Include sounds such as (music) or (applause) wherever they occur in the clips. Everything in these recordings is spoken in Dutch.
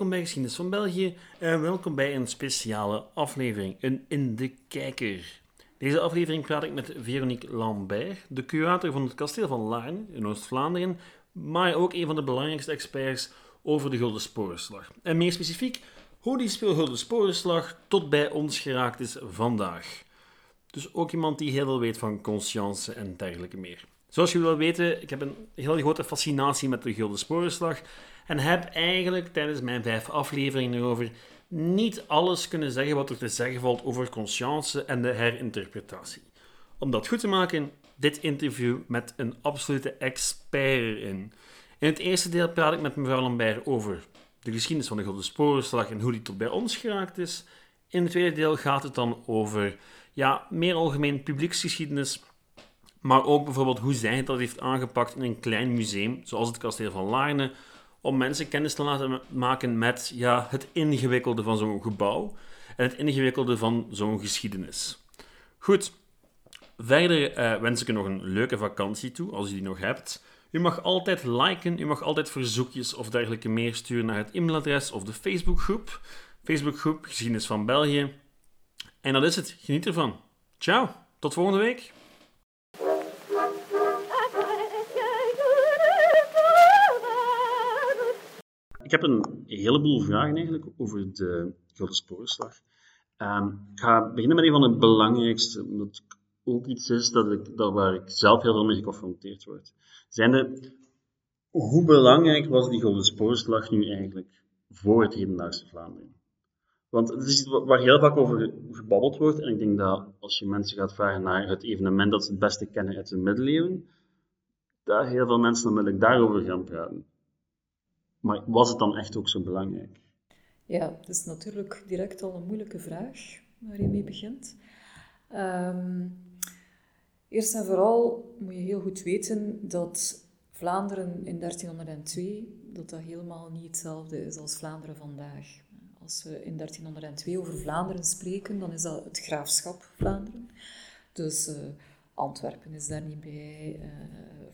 welkom bij Geschiedenis van België en welkom bij een speciale aflevering, een In de Kijker. Deze aflevering praat ik met Veronique Lambert, de curator van het kasteel van Laarn in Oost-Vlaanderen, maar ook een van de belangrijkste experts over de Gulden Sporenslag. En meer specifiek, hoe die speelgulden Sporenslag tot bij ons geraakt is vandaag. Dus ook iemand die heel veel weet van conscience en dergelijke meer. Zoals jullie wel weten, ik heb een heel grote fascinatie met de Gulden Sporenslag en heb eigenlijk tijdens mijn vijf afleveringen erover niet alles kunnen zeggen wat er te zeggen valt over conscience en de herinterpretatie. Om dat goed te maken, dit interview met een absolute expert erin. In het eerste deel praat ik met mevrouw Lambert over de geschiedenis van de Gulden Sporenslag en hoe die tot bij ons geraakt is. In het tweede deel gaat het dan over ja, meer algemeen publieksgeschiedenis, maar ook bijvoorbeeld hoe zij dat heeft aangepakt in een klein museum, zoals het kasteel van Laarne, om mensen kennis te laten maken met ja, het ingewikkelde van zo'n gebouw en het ingewikkelde van zo'n geschiedenis. Goed, verder uh, wens ik u nog een leuke vakantie toe, als u die nog hebt. U mag altijd liken, u mag altijd verzoekjes of dergelijke meer sturen naar het e-mailadres of de Facebookgroep. Facebookgroep Geschiedenis van België. En dat is het. Geniet ervan. Ciao, tot volgende week. Ik heb een heleboel vragen eigenlijk over de Grote Sporenslag. Um, ik ga beginnen met een van de belangrijkste, omdat het ook iets is dat dat waar ik zelf heel veel mee geconfronteerd word. Zijnde, hoe belangrijk was die Grote Sporenslag nu eigenlijk voor het hedendaagse Vlaanderen? Want het is iets waar heel vaak over gebabbeld wordt. En ik denk dat als je mensen gaat vragen naar het evenement dat ze het beste kennen uit de middeleeuwen, dat heel veel mensen onmiddellijk daarover gaan praten. Maar was het dan echt ook zo belangrijk? Ja, het is natuurlijk direct al een moeilijke vraag waar je mee begint. Ehm, eerst en vooral moet je heel goed weten dat Vlaanderen in 1302 dat dat helemaal niet hetzelfde is als Vlaanderen vandaag. Als we in 1302 over Vlaanderen spreken, dan is dat het graafschap Vlaanderen. Dus uh, Antwerpen is daar niet bij, uh,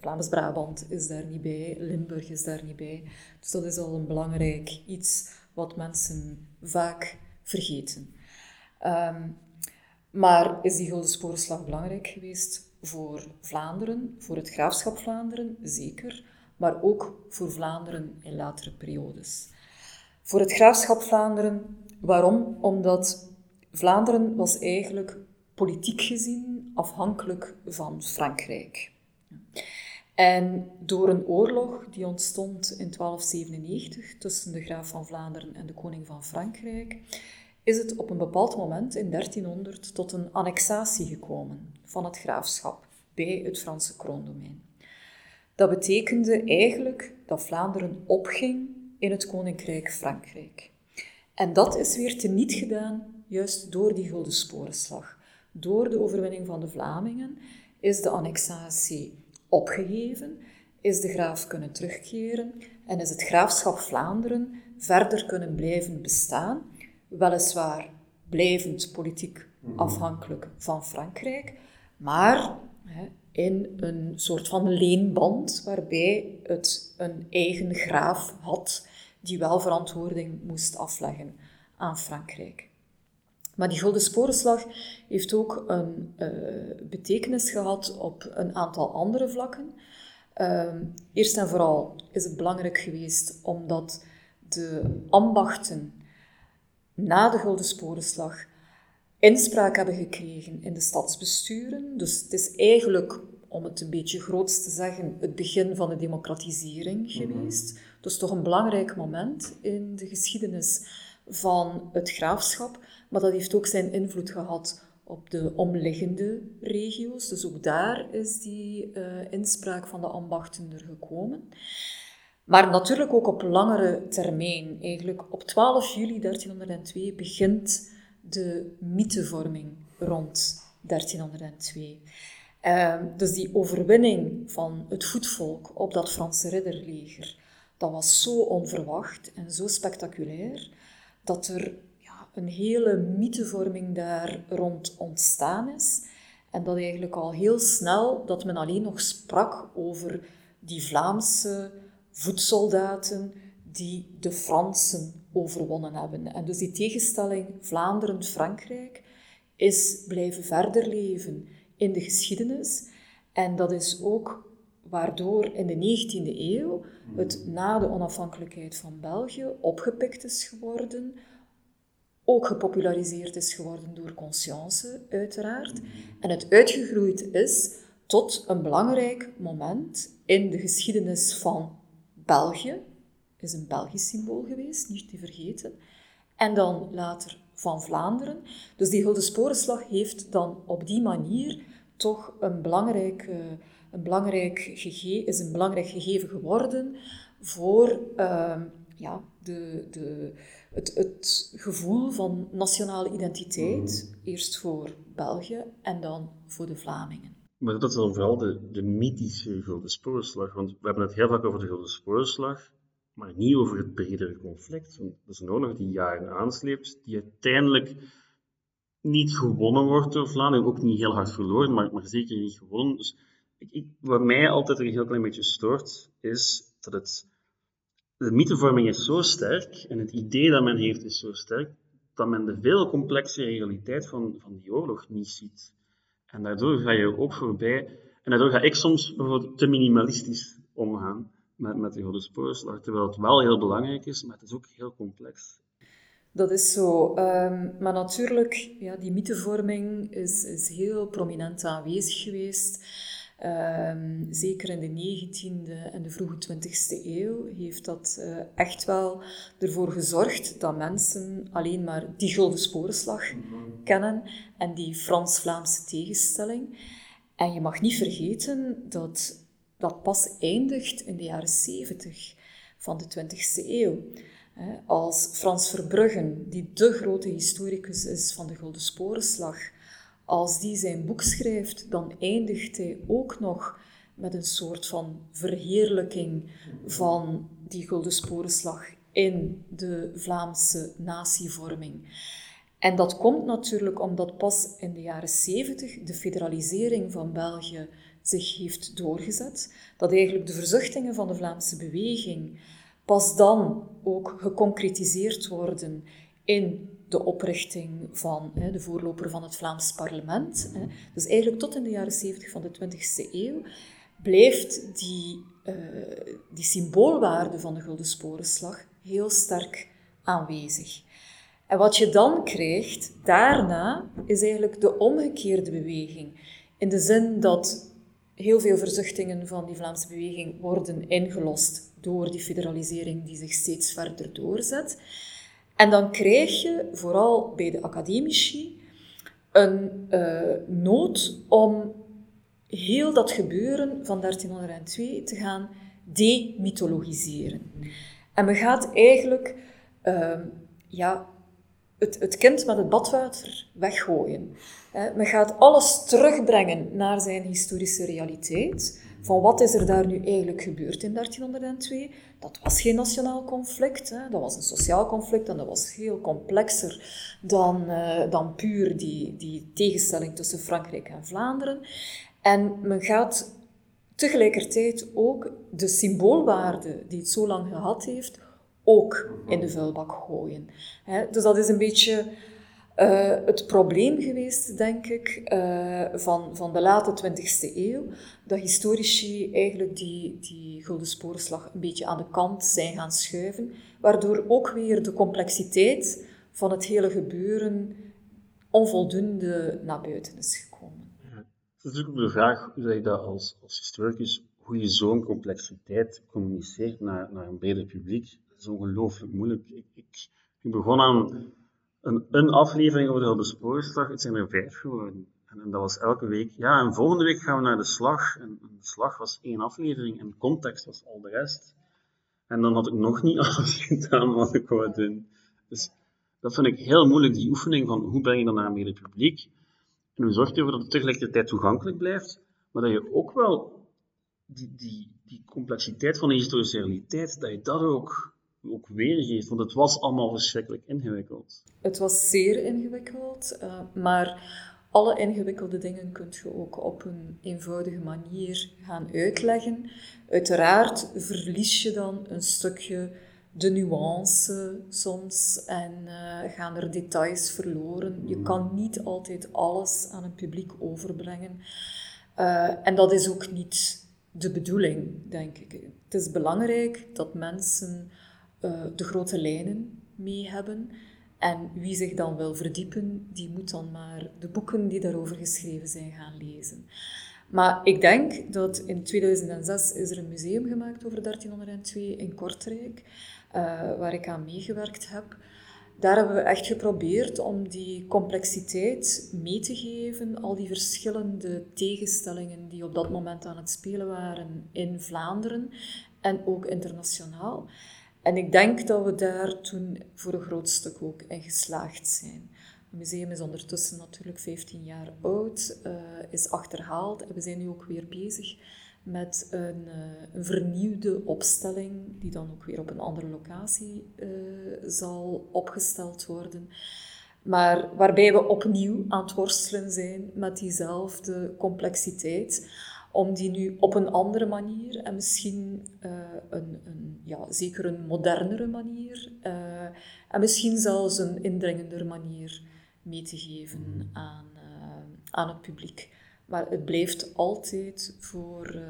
Vlaams-Brabant is daar niet bij, Limburg is daar niet bij. Dus dat is al een belangrijk iets wat mensen vaak vergeten. Um, maar is die Gulden Sporenslag belangrijk geweest voor Vlaanderen, voor het graafschap Vlaanderen? Zeker, maar ook voor Vlaanderen in latere periodes. Voor het graafschap Vlaanderen, waarom? Omdat Vlaanderen was eigenlijk politiek gezien afhankelijk van Frankrijk. En door een oorlog die ontstond in 1297 tussen de graaf van Vlaanderen en de koning van Frankrijk, is het op een bepaald moment in 1300 tot een annexatie gekomen van het graafschap bij het Franse kroondomein. Dat betekende eigenlijk dat Vlaanderen opging in het koninkrijk Frankrijk. En dat is weer teniet gedaan juist door die Gulden Sporenslag. Door de overwinning van de Vlamingen is de annexatie opgegeven, is de graaf kunnen terugkeren en is het graafschap Vlaanderen verder kunnen blijven bestaan, weliswaar blijvend politiek mhm. afhankelijk van Frankrijk, maar in een soort van leenband waarbij het een eigen graaf had die wel verantwoording moest afleggen aan Frankrijk. Maar die Gulden Sporenslag heeft ook een uh, betekenis gehad op een aantal andere vlakken. Uh, eerst en vooral is het belangrijk geweest omdat de ambachten na de Gulden Sporenslag inspraak hebben gekregen in de stadsbesturen. Dus het is eigenlijk, om het een beetje groots te zeggen, het begin van de democratisering mhm. geweest. Dus toch een belangrijk moment in de geschiedenis van het graafschap. Maar dat heeft ook zijn invloed gehad op de omliggende regio's. Dus ook daar is die uh, inspraak van de ambachten er gekomen. Maar natuurlijk ook op langere termijn. Eigenlijk op 12 juli 1302 begint de mythevorming rond 1302. Uh, ehm, dus die overwinning van het voetvolk op dat Franse ridderleger, dat was zo onverwacht en zo spectaculair, dat er een hele mythevorming daar rond ontstaan is. En dat eigenlijk al heel snel, dat men alleen nog sprak over die Vlaamse voetsoldaten die de Fransen overwonnen hebben. En dus die tegenstelling Vlaanderen-Frankrijk is blijven verder leven in de geschiedenis. En dat is ook waardoor in de 19e eeuw het na de onafhankelijkheid van België opgepikt is geworden, ook gepopulariseerd is geworden door Conscience, uiteraard, en het uitgegroeid is tot een belangrijk moment in de geschiedenis van België, is een Belgisch symbool geweest, niet te vergeten, en dan later van Vlaanderen. Dus die Gulden Sporenslag heeft dan op die manier toch een belangrijk, een belangrijk gegeven, is een belangrijk gegeven geworden voor uh, ja, de, de, het, het gevoel van nationale identiteit. Mm. Eerst voor België en dan voor de Vlamingen. Maar dat is dan vooral de, de mythische Gulden Sporenslag. Want we hebben het heel vaak over de Gulden Sporenslag, maar niet over het bredere conflict. Want dat is een oorlog die jaren aansleept, die uiteindelijk niet gewonnen wordt door Vlaanderen, ook niet heel hard verloren, maar, maar zeker niet gewonnen. Dus ik, wat mij altijd een heel klein beetje stoort, is dat het, de mythevorming is zo sterk en het idee dat men heeft is zo sterk, dat men de veel complexe realiteit van, van die oorlog niet ziet. En daardoor ga je ook voorbij, en daardoor ga ik soms bijvoorbeeld te minimalistisch omgaan met, met de Spoorslag, terwijl het wel heel belangrijk is, maar het is ook heel complex. Dat is zo. Um, maar natuurlijk, ja, die mythevorming is, is heel prominent aanwezig geweest. Um, zeker in de 19e en de vroege 20e eeuw heeft dat uh, echt wel ervoor gezorgd dat mensen alleen maar die Gulden Sporenslag kennen en die Frans-Vlaamse tegenstelling. En je mag niet vergeten dat dat pas eindigt in de jaren 70 van de 20e eeuw. Als Frans Verbruggen, die de grote historicus is van de Gulden Sporenslag, als die zijn boek schrijft, dan eindigt hij ook nog met een soort van verheerlijking van die Gulden Sporenslag in de Vlaamse natievorming. En dat komt natuurlijk omdat pas in de jaren 70 de federalisering van België zich heeft doorgezet. Dat eigenlijk de verzuchtingen van de Vlaamse beweging pas dan ook geconcretiseerd worden in de oprichting van hè, de voorloper van het Vlaams parlement. Hè. Dus eigenlijk tot in de jaren 70 van de 20e eeuw blijft die, uh, die symboolwaarde van de Gulden Sporenslag heel sterk aanwezig. En wat je dan krijgt daarna is eigenlijk de omgekeerde beweging. In de zin dat heel veel verzuchtingen van die Vlaamse beweging worden ingelost door die federalisering die zich steeds verder doorzet. En dan krijg je, vooral bij de academici, een uh, nood om heel dat gebeuren van 1302 te gaan demythologiseren. En men gaat eigenlijk uh, ja, het, het kind met het badwater weggooien. Men gaat alles terugbrengen naar zijn historische realiteit. Van wat is er daar nu eigenlijk gebeurd in 1302? Dat was geen nationaal conflict, hè. dat was een sociaal conflict en dat was veel complexer dan, uh, dan puur die, die tegenstelling tussen Frankrijk en Vlaanderen. En men gaat tegelijkertijd ook de symboolwaarde die het zo lang gehad heeft, ook in de vuilbak gooien. Dus dat is een beetje uh, het probleem geweest, denk ik, uh, van, van de late 20e eeuw. Dat historici eigenlijk die, die Gulden Sporenslag een beetje aan de kant zijn gaan schuiven, waardoor ook weer de complexiteit van het hele gebeuren onvoldoende naar buiten is gekomen. Het is natuurlijk de vraag hoe je dat als, als historicus, hoe je zo'n complexiteit communiceert naar, naar een breder publiek is ongelooflijk moeilijk. Ik, ik, ik, begon aan een, een aflevering over de Hulde Spoorslag. Het zijn er vijf geworden. En, dat was elke week. Ja, en volgende week gaan we naar de slag. En, de slag was één aflevering en context was al de rest. En dan had ik nog niet (laughs) alles gedaan wat ik wou doen. Dus dat vind ik heel moeilijk, die oefening van hoe breng je dan naar meer publiek. En hoe zorg je ervoor dat het tegelijkertijd toegankelijk blijft, maar dat je ook wel die, die, die complexiteit van de historische realiteit, dat je dat ook ook weergeeft? Want het was allemaal verschrikkelijk ingewikkeld. Het was zeer ingewikkeld, uh, maar alle ingewikkelde dingen kun je ook op een eenvoudige manier gaan uitleggen. Uiteraard verlies je dan een stukje de nuance soms en uh, gaan er details verloren. Je kan niet altijd alles aan een publiek overbrengen. Uh, en dat is ook niet de bedoeling, denk ik. Het is belangrijk dat mensen uh, de grote lijnen mee hebben. En wie zich dan wil verdiepen, die moet dan maar de boeken die daarover geschreven zijn gaan lezen. Maar ik denk dat in 2006 is er een museum gemaakt over 1302 in Kortrijk, uh, waar ik aan meegewerkt heb. Daar hebben we echt geprobeerd om die complexiteit mee te geven, al die verschillende tegenstellingen die op dat moment aan het spelen waren in Vlaanderen en ook internationaal. En ik denk dat we daar toen voor een groot stuk ook in geslaagd zijn. Het museum is ondertussen natuurlijk 15 jaar oud, uh, is achterhaald en we zijn nu ook weer bezig met een, uh, een, vernieuwde opstelling, die dan ook weer op een andere locatie uh, zal opgesteld worden. Maar waarbij we opnieuw aan het worstelen zijn met diezelfde complexiteit om die nu op een andere manier en misschien uh, een, een, ja, zeker een modernere manier uh, en misschien zelfs een indringendere manier mee te geven aan, uh, aan het publiek. Maar het blijft altijd voor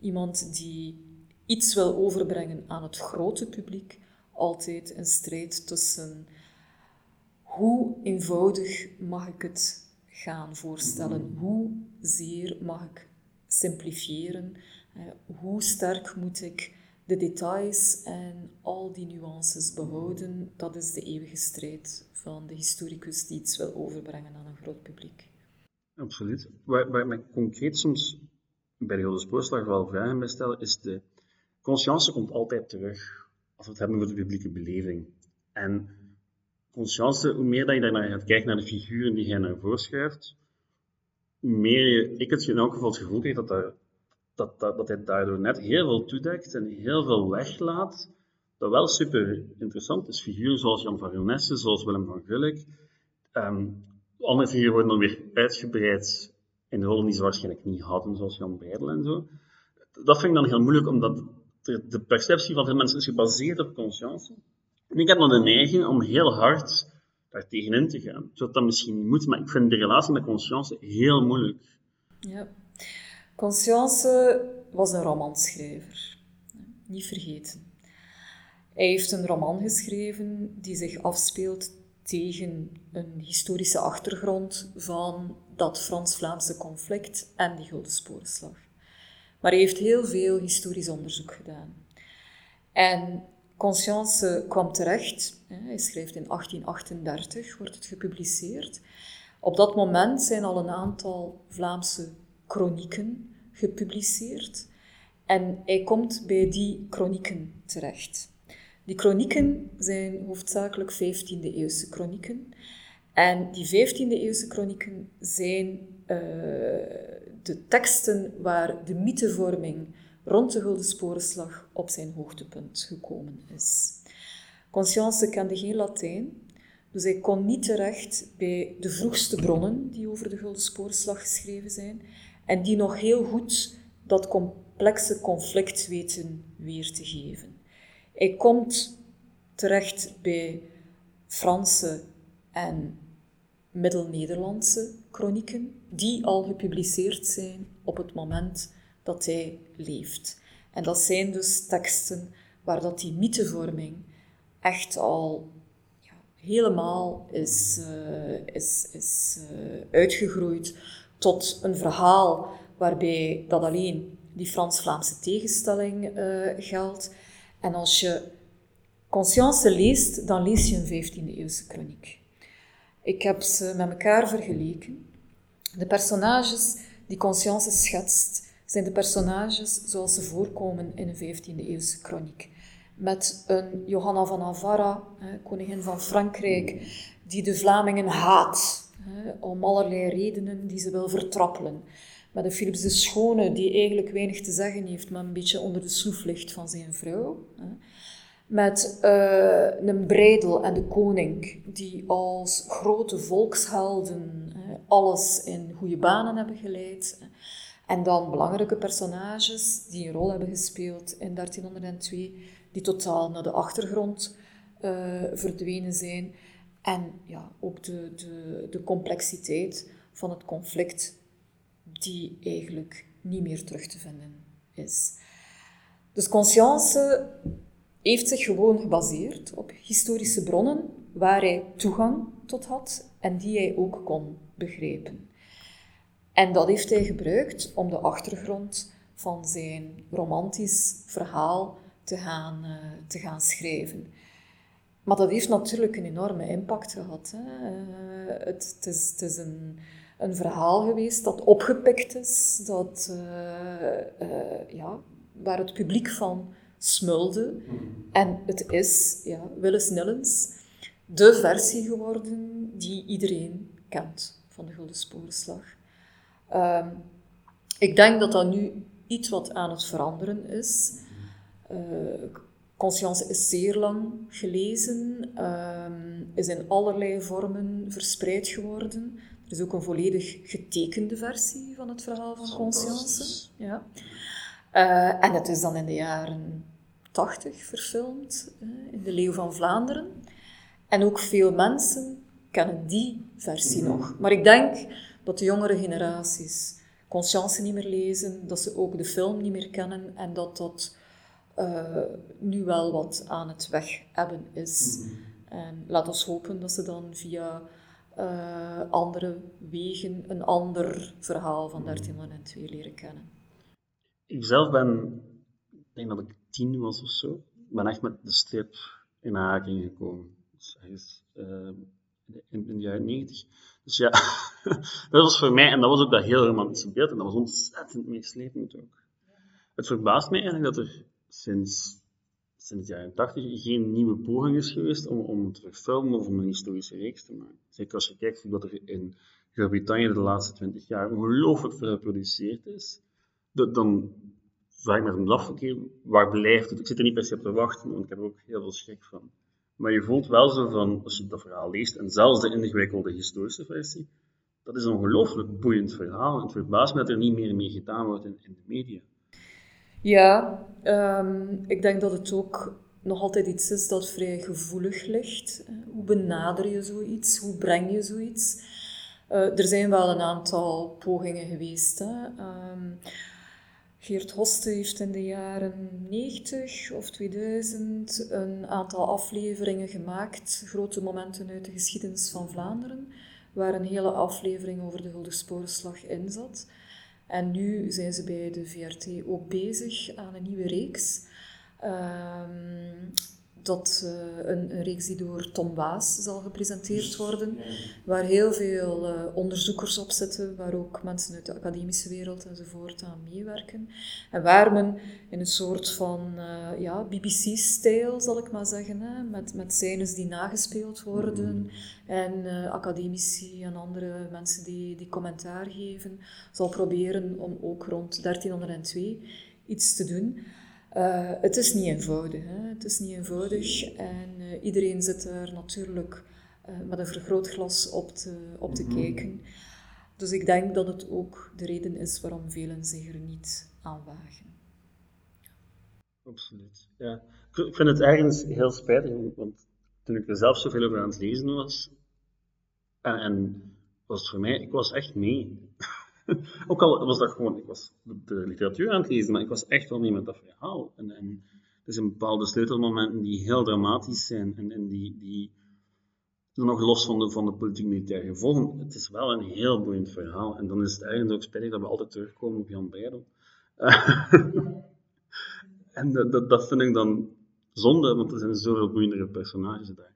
iemand die iets wil overbrengen aan het grote publiek, altijd een strijd tussen hoe eenvoudig mag ik het gaan voorstellen, hoe zeer mag ik simplifiëren. hoe sterk moet ik de details en al die nuances behouden? Dat is de eeuwige strijd van de historicus die iets wil overbrengen aan een groot publiek. Absoluut. Waar, waar ik concreet soms bij de Golden Spoorslag wel vragen bij stellen, is de conscience komt altijd terug als we het hebben over de publieke beleving. En conscience, hoe meer dat je daarnaar gaat kijken naar de figuren die hij naar voren schuift, meer ik het in elk geval het gevoel kreeg dat, dat, dat, dat, hij daardoor net heel veel toedekt en heel veel weglaat, dat wel super interessant is. Figuren zoals Jan van Ronesse, zoals Willem van Gulik. Um, andere figuren worden dan weer uitgebreid in rollen die ze waarschijnlijk niet hadden, zoals Jan Breidel en zo. Dat vind ik dan heel moeilijk, omdat de, de perceptie van veel mensen is gebaseerd op conscience. En ik heb dan de neiging om heel hard daar tegenin te gaan. Zodat dat misschien niet moet, maar ik vind de relatie met Conscience heel moeilijk. Ja. Conscience was een romanschrijver. Niet vergeten. Hij heeft een roman geschreven die zich afspeelt tegen een historische achtergrond van dat Frans-Vlaamse conflict en die Gulden Sporenslag. Maar hij heeft heel veel historisch onderzoek gedaan. En Conscience kwam terecht. Hij schrijft in 1838, wordt het gepubliceerd. Op dat moment zijn al een aantal Vlaamse chronieken gepubliceerd. En hij komt bij die chronieken terecht. Die chronieken zijn hoofdzakelijk 15e-eeuwse chronieken. En die 15e-eeuwse chronieken zijn uh, de teksten waar de mythevorming rond de Gulden Sporenslag op zijn hoogtepunt gekomen is. Conscience kende geen Latijn, dus hij kon niet terecht bij de vroegste bronnen die over de Gulden Sporenslag geschreven zijn en die nog heel goed dat complexe conflict weten weer te geven. Hij komt terecht bij Franse en Middel-Nederlandse chronieken, die al gepubliceerd zijn op het moment dat hij leeft. En dat zijn dus teksten waar dat die mythevorming echt al ja, helemaal is, uh, is, is uh, uitgegroeid tot een verhaal waarbij dat alleen die Frans-Vlaamse tegenstelling uh, geldt. En als je Conscience leest, dan lees je een 15e-eeuwse chroniek. Ik heb ze met elkaar vergeleken. De personages die Conscience schetst, zijn de personages zoals ze voorkomen in een 15e-eeuwse chroniek. Met een Johanna van Navarra, koningin van Frankrijk, die de Vlamingen haat, om allerlei redenen die ze wil vertrappelen. Met een Philips de Schone, die eigenlijk weinig te zeggen heeft, maar een beetje onder de sloef ligt van zijn vrouw. Met uh, een Breidel en de koning, die als grote volkshelden alles in goede banen hebben geleid. En dan belangrijke personages die een rol hebben gespeeld in 1302, die totaal naar de achtergrond uh, verdwenen zijn. En ja, ook de, de, de complexiteit van het conflict, die eigenlijk niet meer terug te vinden is. Dus conscience heeft zich gewoon gebaseerd op historische bronnen waar hij toegang tot had en die hij ook kon begrijpen. En dat heeft hij gebruikt om de achtergrond van zijn romantisch verhaal te gaan, uh, te gaan schrijven. Maar dat heeft natuurlijk een enorme impact gehad. Hè. Uh, het, het, is, het is een, een verhaal geweest dat opgepikt is, dat, uh, ja, waar het publiek van smulde. En het is, ja, Willis Nillens, de versie geworden die iedereen kent van de Gulden Sporenslag. Um, ik denk dat dat nu iets wat aan het veranderen is. Uh, Conscience is zeer lang gelezen, um, is in allerlei vormen verspreid geworden. Er is ook een volledig getekende versie van het verhaal van Conscience. Ja. Uh, en het is dan in de jaren 80 verfilmd, uh, in De Leeuw van Vlaanderen. En ook veel mensen kennen die versie nog. Maar ik denk dat de jongere generaties Conscience niet meer lezen, dat ze ook de film niet meer kennen en dat dat uh, nu wel wat aan het weg hebben is. Mhm. En laat ons hopen dat ze dan via uh, andere wegen een ander verhaal van 1302 mhm. leren kennen. Ik zelf ben, ik denk dat ik tien was of zo, ben echt met de strip in aanraking gekomen. Dus uh, in, in de jaren 90. Dus ja, (laughs) dat was voor mij, en dat was ook dat heel romantische beeld, en dat was ontzettend meeslepend ook. Het verbaast mij eigenlijk dat er sinds, sinds de jaren 80 geen nieuwe poging is geweest om, om te verfilmen of om een historische reeks te maken. Zeker als je kijkt dat er in Groot-Brittannië de laatste 20 jaar ongelooflijk veel geproduceerd is, dan vraag ik me af, oké, waar blijft het? Ik zit er niet per se op te wachten, want ik heb er ook heel veel schrik van. Maar je voelt wel zo van, als je dat verhaal leest, en zelfs de ingewikkelde historische versie, dat is een ongelooflijk boeiend verhaal. Het verbaast me dat er niet meer mee gedaan wordt in, in de media. Ja, um, ik denk dat het ook nog altijd iets is dat vrij gevoelig ligt. Hoe benader je zoiets? Hoe breng je zoiets? Uh, er zijn wel een aantal pogingen geweest. Hè. Um, Geert Hoste heeft in de jaren 90 of 2000 een aantal afleveringen gemaakt, grote momenten uit de geschiedenis van Vlaanderen, waar een hele aflevering over de Sporenslag in zat. En nu zijn ze bij de VRT ook bezig aan een nieuwe reeks. Um, dat uh, een, een, reeks die door Tom Waas zal gepresenteerd worden, waar heel veel uh, onderzoekers op zitten, waar ook mensen uit de academische wereld enzovoort aan meewerken. En waar men in een soort van uh, ja, BBC-stijl, zal ik maar zeggen, hè, met, met scènes die nagespeeld worden mm. en academici en andere mensen die, die commentaar geven, zal proberen om ook rond 1302 iets te doen. Uh, het is niet eenvoudig. Hè? Het is niet eenvoudig en uh, iedereen zit er natuurlijk uh, met een vergrootglas op te, op te mm -hmm. kijken. Dus ik denk dat het ook de reden is waarom velen zich er niet aan wagen. Absoluut. Ja. Ik vind het ergens heel spijtig, want toen ik er zelf zoveel over aan het lezen was, en, en was het voor mij, ik was echt mee. (laughs) Ook al was dat gewoon, ik was de literatuur aan het lezen, maar ik was echt wel mee met dat verhaal. En, en er zijn bepaalde sleutelmomenten die heel dramatisch zijn en, en die, die nog los van de, van de politiek-militaire gevolgen. Het is wel een heel boeiend verhaal. En dan is het eigenlijk ook spijtig dat we altijd terugkomen op Jan Breidel. (laughs) en dat, dat, vind ik dan zonde, want er zijn zoveel boeiendere personages daar.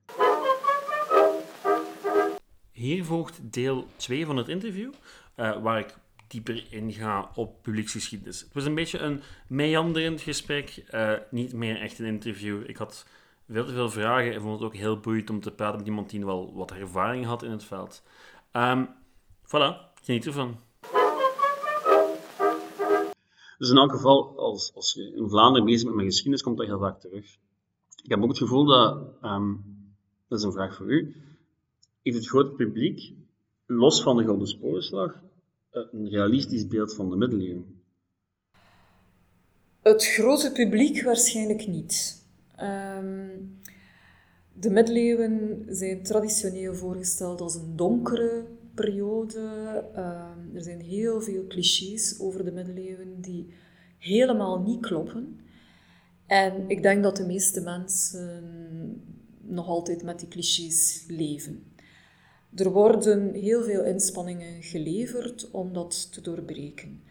Hier volgt deel 2 van het interview, uh, waar ik dieper inga op publieksgeschiedenis. Het was een beetje een meanderend gesprek, uh, niet meer echt een interview. Ik had veel te veel vragen en vond het ook heel boeiend om te praten met iemand die wel wat ervaring had in het veld. Um, voilà, geniet ervan. Dus in elk geval, als, als je in Vlaanderen bezig bent met geschiedenis, komt dat heel vaak terug. Ik heb ook het gevoel dat, um, dat is een vraag voor u, heeft het grote publiek, los van de Gouden Sporenslag, een realistisch beeld van de middeleeuwen? Het grote publiek waarschijnlijk niet. Ehm, de middeleeuwen zijn traditioneel voorgesteld als een donkere periode. Ehm, er zijn heel veel clichés over de middeleeuwen die helemaal niet kloppen. En ik denk dat de meeste mensen nog altijd met die clichés leven. Er worden heel veel inspanningen geleverd om dat te doorbreken.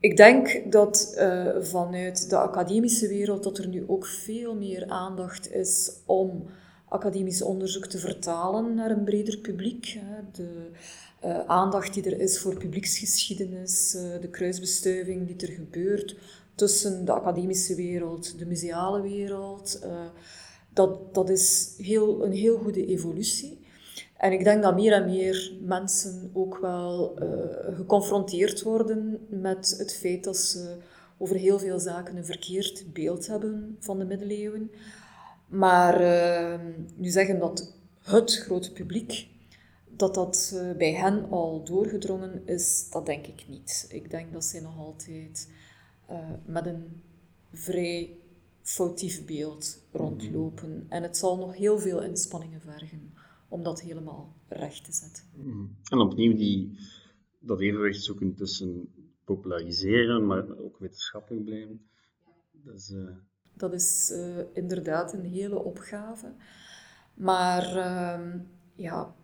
Ik denk dat uh, vanuit de academische wereld dat er nu ook veel meer aandacht is om academisch onderzoek te vertalen naar een breder publiek. De uh, aandacht die er is voor publieksgeschiedenis, uh, de kruisbestuiving die er gebeurt tussen de academische wereld, de museale wereld, dat, dat is heel, een heel goede evolutie. En ik denk dat meer en meer mensen ook wel uh, geconfronteerd worden met het feit dat ze over heel veel zaken een verkeerd beeld hebben van de middeleeuwen. Maar uh, nu zeggen dat het grote publiek, dat dat uh, bij hen al doorgedrongen is, dat denk ik niet. Ik denk dat zij nog altijd met een vrij foutief beeld rondlopen. En het zal nog heel veel inspanningen vergen om dat helemaal recht te zetten. Mhm. En opnieuw die, dat evenwicht zoeken tussen populariseren, maar ook wetenschappelijk blijven. Dat is, uh... dat is uh, inderdaad een hele opgave. Maar uh, ja,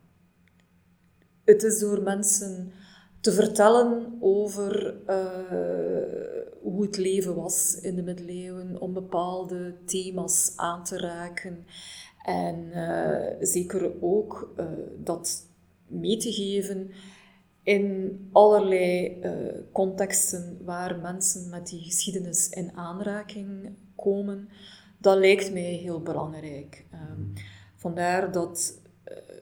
het is door mensen te vertellen over uh, hoe het leven was in de middeleeuwen, om bepaalde thema's aan te raken. En uh, zeker ook uh, dat mee te geven in allerlei uh, contexten waar mensen met die geschiedenis in aanraking komen, dat lijkt mij heel belangrijk. Um, vandaar dat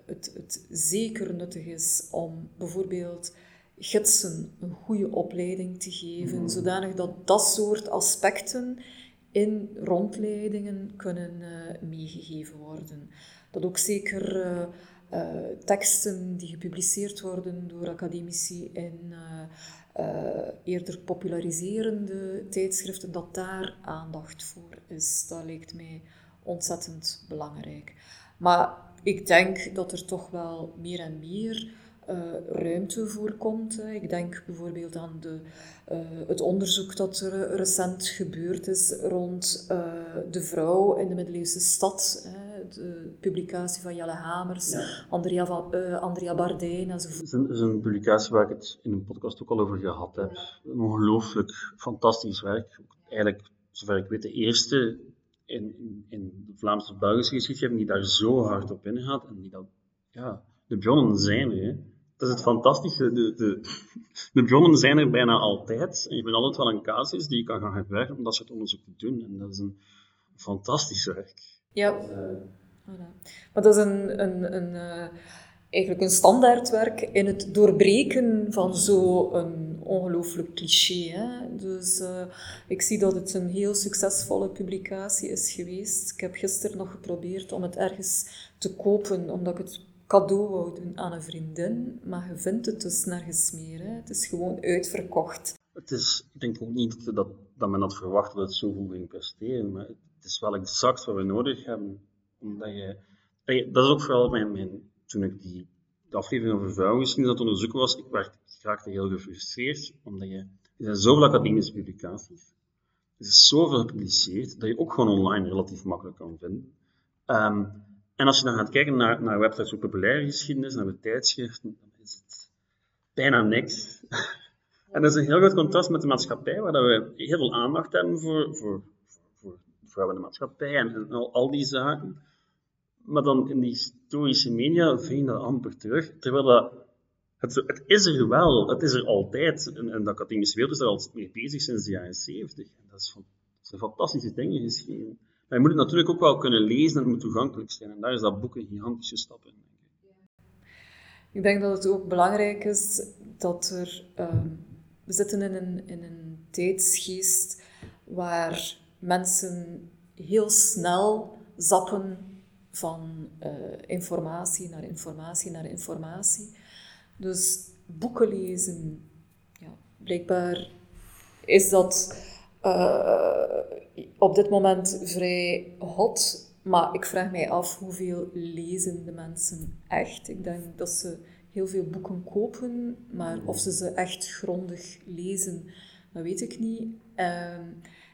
het, het zeker nuttig is om bijvoorbeeld gidsen een goede opleiding te geven, mm. zodanig dat dat soort aspecten in rondleidingen kunnen uh, meegegeven worden. Dat ook zeker uh, uh, teksten die gepubliceerd worden door academici in eerder populariserende tijdschriften, dat daar aandacht voor is. Dat lijkt mij ontzettend belangrijk. Maar ik denk dat er toch wel meer en meer uh, ruimte voorkomt. Ik denk bijvoorbeeld aan de, uh, het onderzoek dat er recent gebeurd is rond uh, de vrouw in de middeleeuwse stad. De publicatie van Jelle Hamers, ja. Andrea, van, Andrea Bardijn enzovoort. Het is een publicatie waar ik het in een podcast ook al over gehad heb. Een ongelooflijk fantastisch werk. Eigenlijk, zover ik weet, de eerste in, in, in de Vlaamse-Belgische geschiedschrijving die daar zo hard op ingaat en die dat, ja, de bronnen zijn er. Dat is het fantastische. De, de, de bronnen zijn er bijna altijd. En je bent altijd wel een casus die je kan gaan gebruiken om dat soort onderzoek te doen. En dat is een fantastisch werk. Ja. Voilà. Maar dat is een, een, een, uh, eigenlijk een standaardwerk in het doorbreken van zo'n ongelooflijk cliché. Hè? Dus uh, ik zie dat het een heel succesvolle publicatie is geweest. Ik heb gisteren nog geprobeerd om het ergens te kopen, omdat ik het cadeau wou doen aan een vriendin, maar je vindt het dus nergens meer. Het is gewoon uitverkocht. Het is, ik denk ook niet dat, dat men had verwacht dat het zo goed ging presteren, maar het is wel exact wat we nodig hebben. Omdat je, dat is ook vooral mijn, toen ik die de aflevering over vrouwengeschiedenis aan het onderzoeken was, ik werd, raakte heel gefrustreerd, omdat je, er zijn zoveel academische publicaties, er is zoveel gepubliceerd, dat je ook gewoon online relatief makkelijk kan vinden. Um, en als je dan gaat kijken naar, naar websites voor populaire geschiedenis, naar de tijdschriften, dan is het bijna niks. (laughs) en dat is een heel groot contrast met de maatschappij, waar we heel veel aandacht hebben voor, voor, voor vrouwen in de maatschappij en, al, die zaken. Maar dan in die historische media vind je dat amper terug. Terwijl dat, het, het is er wel, het is er altijd. En, de academische wereld is er al mee bezig sinds de jaren 70. En dat, is, dat zijn fantastische dingen geschreven. Maar je moet het natuurlijk ook wel kunnen lezen en het moet toegankelijk zijn. En daar is dat boek een gigantische stap in. Ik denk dat het ook belangrijk is dat er... Uh, we zitten in een, in een tijdsgeest waar mensen heel snel zappen van uh, informatie naar informatie naar informatie. Dus boeken lezen. Ja, blijkbaar is dat uh, op dit moment vrij hot. Maar ik vraag mij af hoeveel lezen de mensen echt. Ik denk dat ze heel veel boeken kopen, maar of ze ze echt grondig lezen, dat weet ik niet. Uh,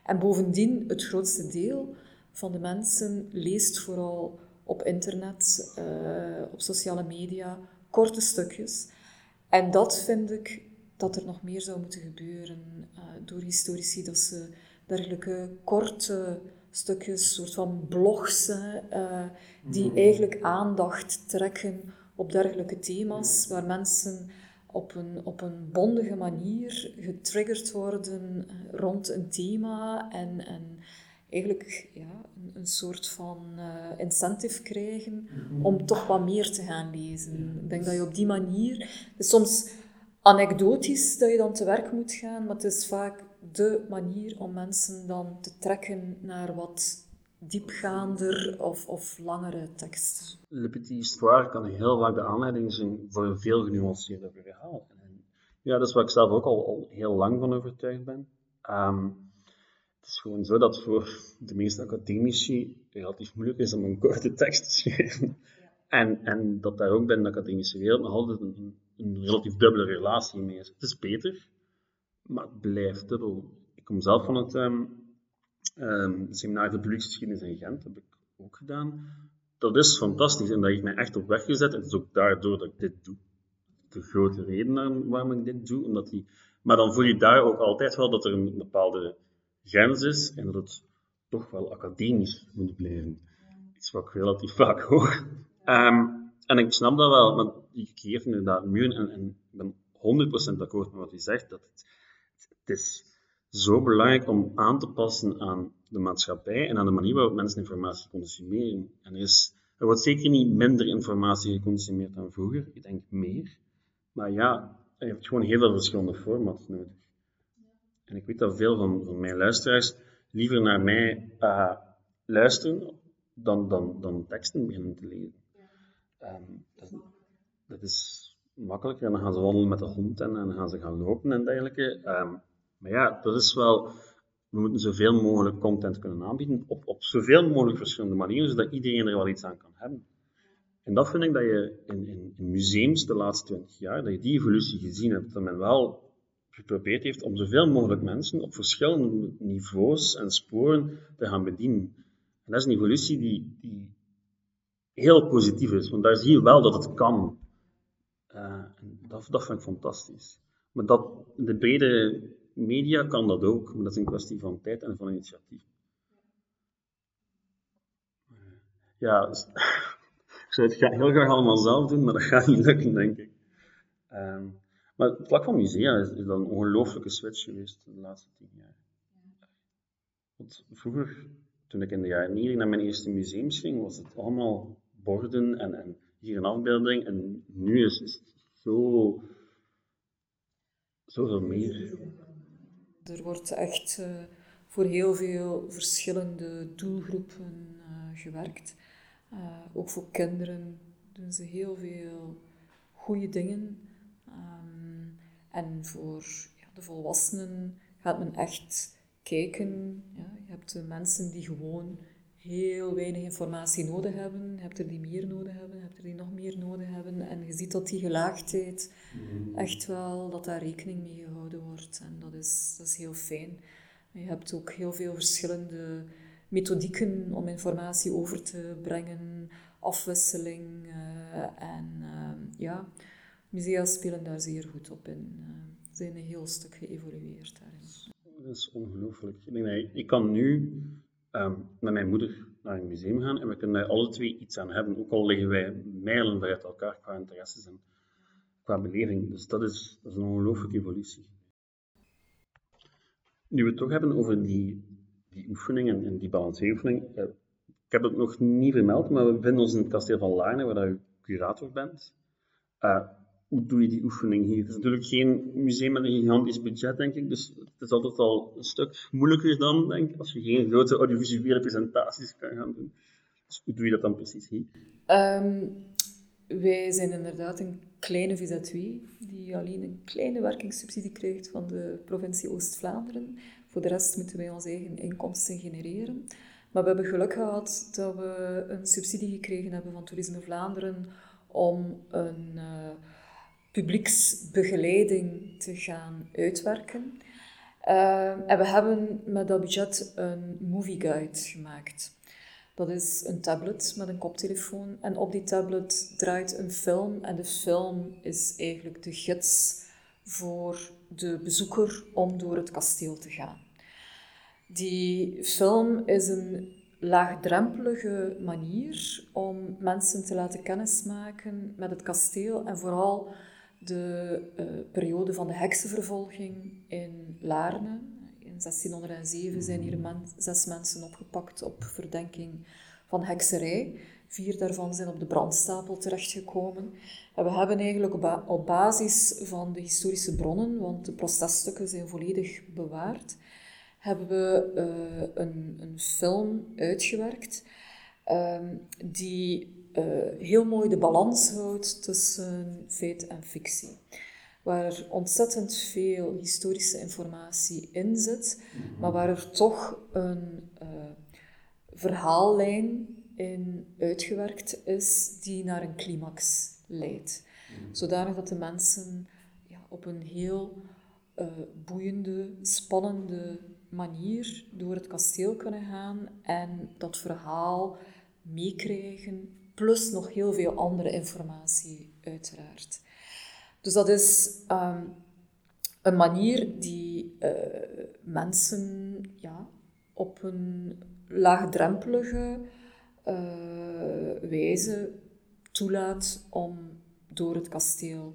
en bovendien, het grootste deel van de mensen leest vooral op internet, uh, op sociale media, korte stukjes. En dat vind ik dat er nog meer zou moeten gebeuren uh, door historici, dat ze dergelijke korte stukjes, soort van blogs, uh, die mm-hmm. eigenlijk aandacht trekken op dergelijke thema's, waar mensen op een, op een bondige manier getriggerd worden rond een thema en, en eigenlijk ja, een, een soort van uh, incentive krijgen mm-hmm. om toch wat meer te gaan lezen. Ik denk dat je op die manier, soms anekdotisch dat je dan te werk moet gaan, maar het is vaak de manier om mensen dan te trekken naar wat diepgaander of, of langere teksten. Le Petit Histoire kan heel vaak de aanleiding zijn voor een veel genuanceerder verhaal. Ja, dat is waar ik zelf ook al, al heel lang van overtuigd ben. Um, het is gewoon zo dat voor de meeste academici relatief moeilijk is om een korte tekst te schrijven. En, en dat daar ook bij de academische wereld nog altijd een, een relatief dubbele relatie mee is. Het is beter, maar het blijft dubbel. Ik kom zelf van het um, um, seminar de geschiedenis in Gent, dat heb ik ook gedaan. Dat is fantastisch en dat heeft mij echt op weg gezet. En het is ook daardoor dat ik dit doe. De grote reden waarom ik dit doe. Omdat die... Maar dan voel je daar ook altijd wel dat er een bepaalde grens is en dat het toch wel academisch moet blijven. Iets wat ik relatief vaak hoor. Um, en ik snap dat wel, maar je creëert inderdaad muren en, en ik ben 100% akkoord met wat u zegt, dat het, het is zo belangrijk om aan te passen aan de maatschappij en aan de manier waarop mensen informatie consumeren. En er, is, er wordt zeker niet minder informatie geconsumeerd dan vroeger, ik denk meer. Maar ja, je hebt gewoon heel veel verschillende formats nodig. En ik weet dat veel van, van mijn luisteraars liever naar mij uh, luisteren dan, dan, dan teksten beginnen te lezen. Um, dat, dat, is makkelijker. En dan gaan ze wandelen met de hond en, dan gaan ze gaan lopen en dergelijke. Um, maar ja, dat is wel... We moeten zoveel mogelijk content kunnen aanbieden op, op zoveel mogelijk verschillende manieren, zodat iedereen er wel iets aan kan hebben. En dat vind ik dat je in, in, in museums de laatste twintig jaar, dat je die evolutie gezien hebt. Dat men wel geprobeerd heeft om zoveel mogelijk mensen op verschillende niveaus en sporen te gaan bedienen. En dat is een evolutie die, die heel positief is, want daar zie je wel dat het kan. Uh, dat, vind ik fantastisch. Maar dat, de brede media kan dat ook, maar dat is een kwestie van tijd en van initiatief. Ja, dus, (laughs) ik zou het heel graag allemaal zelf doen, maar dat gaat niet lukken, denk ik. Um, maar het vlak van musea is, is dan een ongelooflijke switch geweest de laatste tien jaar. Want vroeger, toen ik in de jaren 90 naar mijn eerste museums ging, was het allemaal borden en, en hier een afbeelding. En nu is, het zo, zoveel meer. Er wordt echt uh, voor heel veel verschillende doelgroepen uh, gewerkt. Uh, ook voor kinderen doen ze heel veel goede dingen. Um, en voor de volwassenen gaat men echt kijken. Je hebt mensen die gewoon heel weinig informatie nodig hebben. Je hebt er die meer nodig hebben, je hebt er die nog meer nodig hebben. En je ziet dat die gelaagdheid mhm. echt wel, dat daar rekening mee gehouden wordt. En dat is, dat is heel fijn. je hebt ook heel veel verschillende methodieken om informatie over te brengen, afwisseling. Uh, en uh, ja, musea spelen daar zeer goed op in. Uh, zijn een heel stuk geëvolueerd daarin. Dat is ongelooflijk. Ik, ik kan nu um, met mijn moeder naar een museum gaan en we kunnen daar alle twee iets aan hebben, ook al liggen wij mijlen uit elkaar qua interesses en qua beleving. Dus dat is, een ongelooflijke evolutie. Nu we het toch hebben over die, die oefeningen en die balanceeroefening, uh, ik heb het nog niet vermeld, maar we bevinden ons in het kasteel van Laarne, waar u curator bent. Uh, hoe doe je die oefening hier? Het is natuurlijk geen museum met een gigantisch budget, denk ik. Dus het is altijd al een stuk moeilijker dan, denk ik, als je geen grote audiovisuele presentaties kan gaan doen. Dus hoe doe je dat dan precies hier? Um, wij zijn inderdaad een kleine VZ2, die alleen een kleine werkingssubsidie krijgt van de provincie Oost-Vlaanderen. Voor de rest moeten wij onze eigen inkomsten genereren. Maar we hebben geluk gehad dat we een subsidie gekregen hebben van Toerisme Vlaanderen om een uh, publieksbegeleiding te gaan uitwerken. Uh, en we hebben met dat budget een movie guide gemaakt. Dat is een tablet met een koptelefoon. En op die tablet draait een film. En de film is eigenlijk de gids voor de bezoeker om door het kasteel te gaan. Die film is een laagdrempelige manier om mensen te laten kennismaken met het kasteel en vooral de uh, periode van de heksenvervolging in Laarne. In 1607 zijn hier zes mensen opgepakt op verdenking van hekserij. Vier daarvan zijn op de brandstapel terechtgekomen. En we hebben eigenlijk op, basis van de historische bronnen, want de processtukken zijn volledig bewaard, hebben we uh, een, een, film uitgewerkt uh, die uh, heel mooi de balans houdt tussen feit en fictie. Waar ontzettend veel historische informatie in zit, maar waar er toch een uh, verhaallijn in uitgewerkt is die naar een climax leidt. Zodanig dat de mensen ja, op een heel uh, boeiende, spannende manier door het kasteel kunnen gaan en dat verhaal meekrijgen, plus nog heel veel andere informatie, uiteraard. Dus dat is um, een manier die uh, mensen ja, op een laagdrempelige uh, wijze toelaat om door het kasteel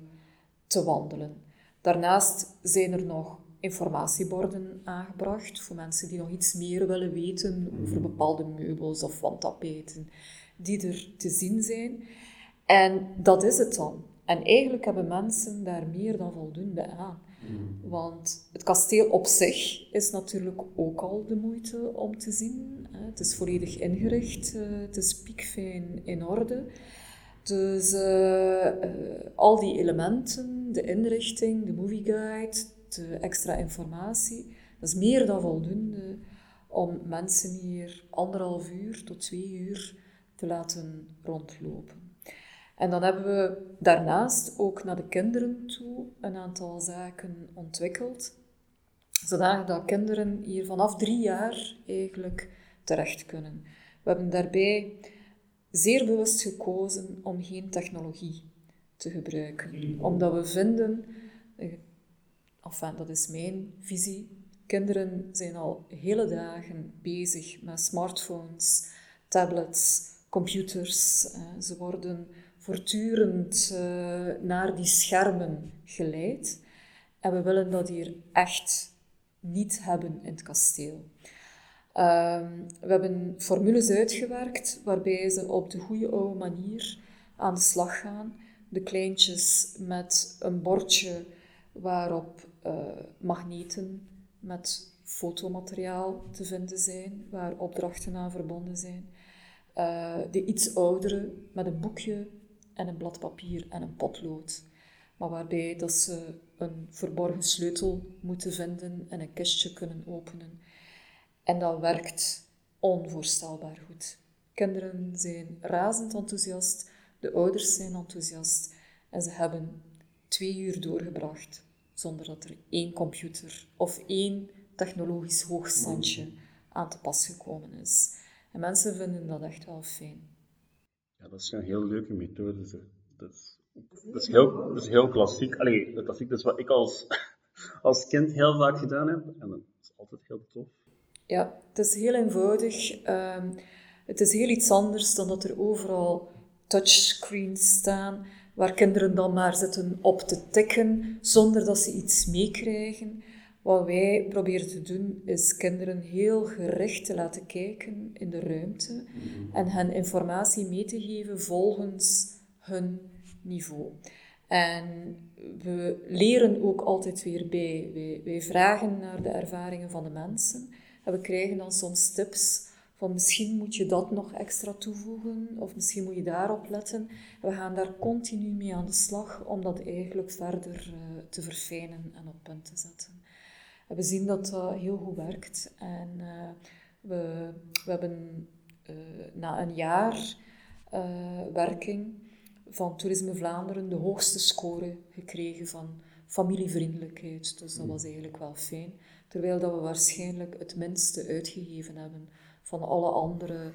te wandelen. Daarnaast zijn er nog informatieborden aangebracht voor mensen die nog iets meer willen weten over bepaalde meubels of wandtapijten die er te zien zijn. En dat is het dan. En eigenlijk hebben mensen daar meer dan voldoende aan. Want het kasteel op zich is natuurlijk ook al de moeite om te zien. Het is volledig ingericht, eh, het is piekfijn in orde. Dus uh, uh, al die elementen, de inrichting, de movie guide, de extra informatie, dat is meer dan voldoende om mensen hier anderhalf uur tot twee uur te laten rondlopen. En dan hebben we daarnaast ook naar de kinderen toe een aantal zaken ontwikkeld, zodat dat kinderen hier vanaf drie jaar eigenlijk terecht kunnen. We hebben daarbij zeer bewust gekozen om geen technologie te gebruiken, omdat we vinden, eh, enfin, dat is mijn visie, kinderen zijn al hele dagen bezig met smartphones, tablets, computers. Ze worden voortdurend uh, naar die schermen geleid. En we willen dat hier echt niet hebben in het kasteel. Uh, we hebben formules uitgewerkt waarbij ze op de goede oude manier aan de slag gaan. De kleintjes met een bordje waarop uh, magneten met fotomateriaal te vinden zijn, waar opdrachten aan verbonden zijn. Uh, de iets oudere met een boekje en een blad papier en een potlood. Maar waarbij dat ze een verborgen sleutel moeten vinden en een kistje kunnen openen. En dat werkt onvoorstelbaar goed. Kinderen zijn razend enthousiast, de ouders zijn enthousiast en ze hebben twee uur doorgebracht zonder dat er één computer of één technologisch hoogstandje aan te pas gekomen is. En mensen vinden dat echt wel fijn. Ja, dat is een heel leuke methode. Dat is, dat is, heel, dat is heel klassiek. Allee, klassiek dat is wat ik als, (laughs) als kind heel vaak gedaan heb. En dat is altijd heel tof. Ja, het is heel eenvoudig. Um, het is heel iets anders dan dat er overal touchscreens staan, waar kinderen dan maar zitten op te tikken, zonder dat ze iets meekrijgen. Wat wij proberen te doen, is kinderen heel gericht te laten kijken in de ruimte mhm. en hen informatie mee te geven volgens hun niveau. En we leren ook altijd weer bij. Wij, wij vragen naar de ervaringen van de mensen en we krijgen dan soms tips van misschien moet je dat nog extra toevoegen of misschien moet je daarop letten. We gaan daar continu mee aan de slag om dat eigenlijk verder uh, te verfijnen en op punt te zetten. En we zien dat dat heel goed werkt en uh, we, we hebben uh, na een jaar werking van Toerisme Vlaanderen de hoogste score gekregen van familievriendelijkheid. Dus dat was eigenlijk wel fijn. Terwijl dat we waarschijnlijk het minste uitgegeven hebben van alle andere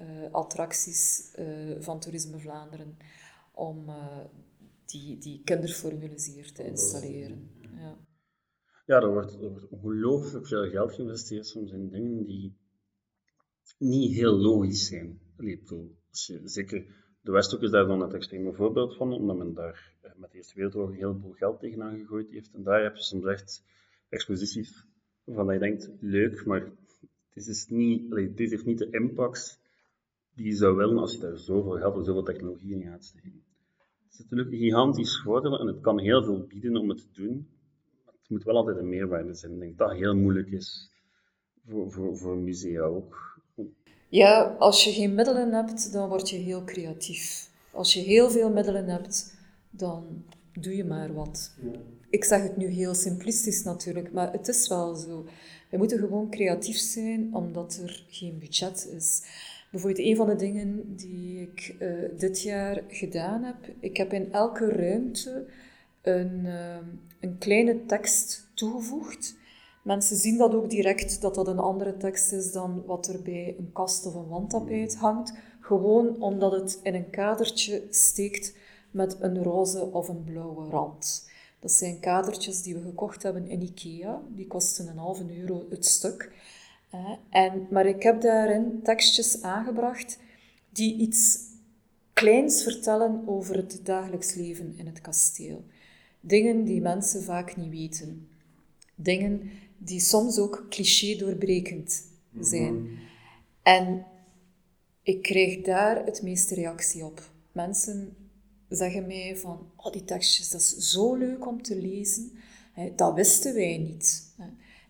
uh, attracties uh, van Toerisme Vlaanderen om uh, die, die kinderformules hier te installeren. Ja, ja er, wordt, er ongelooflijk veel geld geïnvesteerd soms in dingen die niet heel logisch zijn. Zeker de Westhoek is daar dan het extreme voorbeeld van, omdat men daar met de Eerste Wereldoorlog een heleboel geld tegenaan gegooid heeft. En daar heb je soms echt exposities waarvan je denkt, leuk, maar dit, is niet, dit heeft niet de impact die je zou willen als je daar zoveel geld en zoveel technologie in gaat steken. Het is natuurlijk een gigantisch voordeel en het kan heel veel bieden om het te doen. Maar het moet wel altijd een meerwaarde zijn. Ik denk dat dat heel moeilijk is voor, voor, voor musea ook. Ja, als je geen middelen hebt, dan word je heel creatief. Als je heel veel middelen hebt, dan doe je maar wat. Ik zeg het nu heel simplistisch natuurlijk, maar het is wel zo. We moeten gewoon creatief zijn, omdat er geen budget is. Bijvoorbeeld een van de dingen die ik uh, dit jaar gedaan heb, ik heb in elke ruimte een, uh, een kleine tekst toegevoegd. Mensen zien dat ook direct, dat dat een andere tekst is dan wat er bij een kast of een wandtapijt hangt. Gewoon omdat het in een kadertje steekt met een roze of een blauwe rand. Dat zijn kadertjes die we gekocht hebben in Ikea. Die kosten een halve euro het stuk. En, maar ik heb daarin tekstjes aangebracht die iets kleins vertellen over het dagelijks leven in het kasteel. Dingen die mensen vaak niet weten. Dingen die soms ook cliché doorbrekend zijn. Mhm. En ik krijg daar het meeste reactie op. Mensen zeggen mij van, oh die tekstjes, dat is zo leuk om te lezen. Dat wisten wij niet.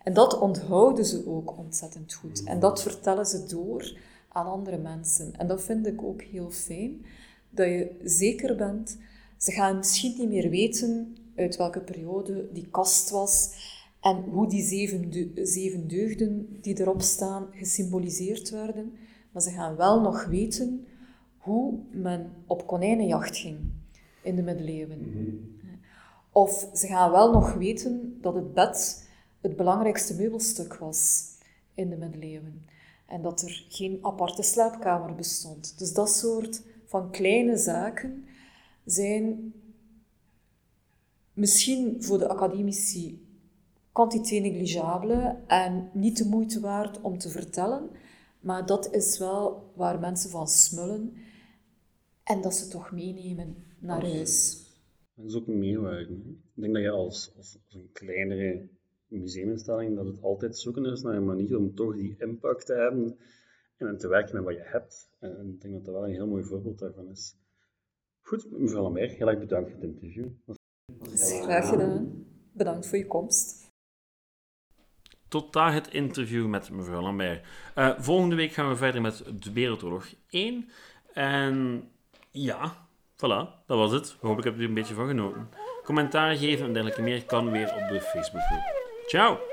En dat onthouden ze ook ontzettend goed. En dat vertellen ze door aan andere mensen. En dat vind ik ook heel fijn, dat je zeker bent. Ze gaan misschien niet meer weten uit welke periode die kast was en hoe die zeven, zeven deugden die erop staan gesymboliseerd werden. Maar ze gaan wel nog weten hoe men op konijnenjacht ging in de middeleeuwen. Mhm. Of ze gaan wel nog weten dat het bed het belangrijkste meubelstuk was in de middeleeuwen. En dat er geen aparte slaapkamer bestond. Dus dat soort van kleine zaken zijn misschien voor de academici quantité negligible en niet de moeite waard om te vertellen, maar dat is wel waar mensen van smullen en dat ze toch meenemen naar huis. Dat is ook een meerwaarde. Ik denk dat je als, als, een kleinere museuminstelling, dat het altijd zoeken is naar een manier om toch die impact te hebben en te werken met wat je hebt. En ik denk dat dat wel een heel mooi voorbeeld daarvan is. Goed, mevrouw Lambert, heel erg bedankt voor het interview. Graag gedaan. Bedankt voor je komst. Tot daar het interview met mevrouw Lambert. Uh, volgende week gaan we verder met de Wereldoorlog 1. En ja, voilà, dat was het. Hopelijk heb je er een beetje van genoten. Commentaar geven en dergelijke meer kan weer op de Facebookgroep. Ciao!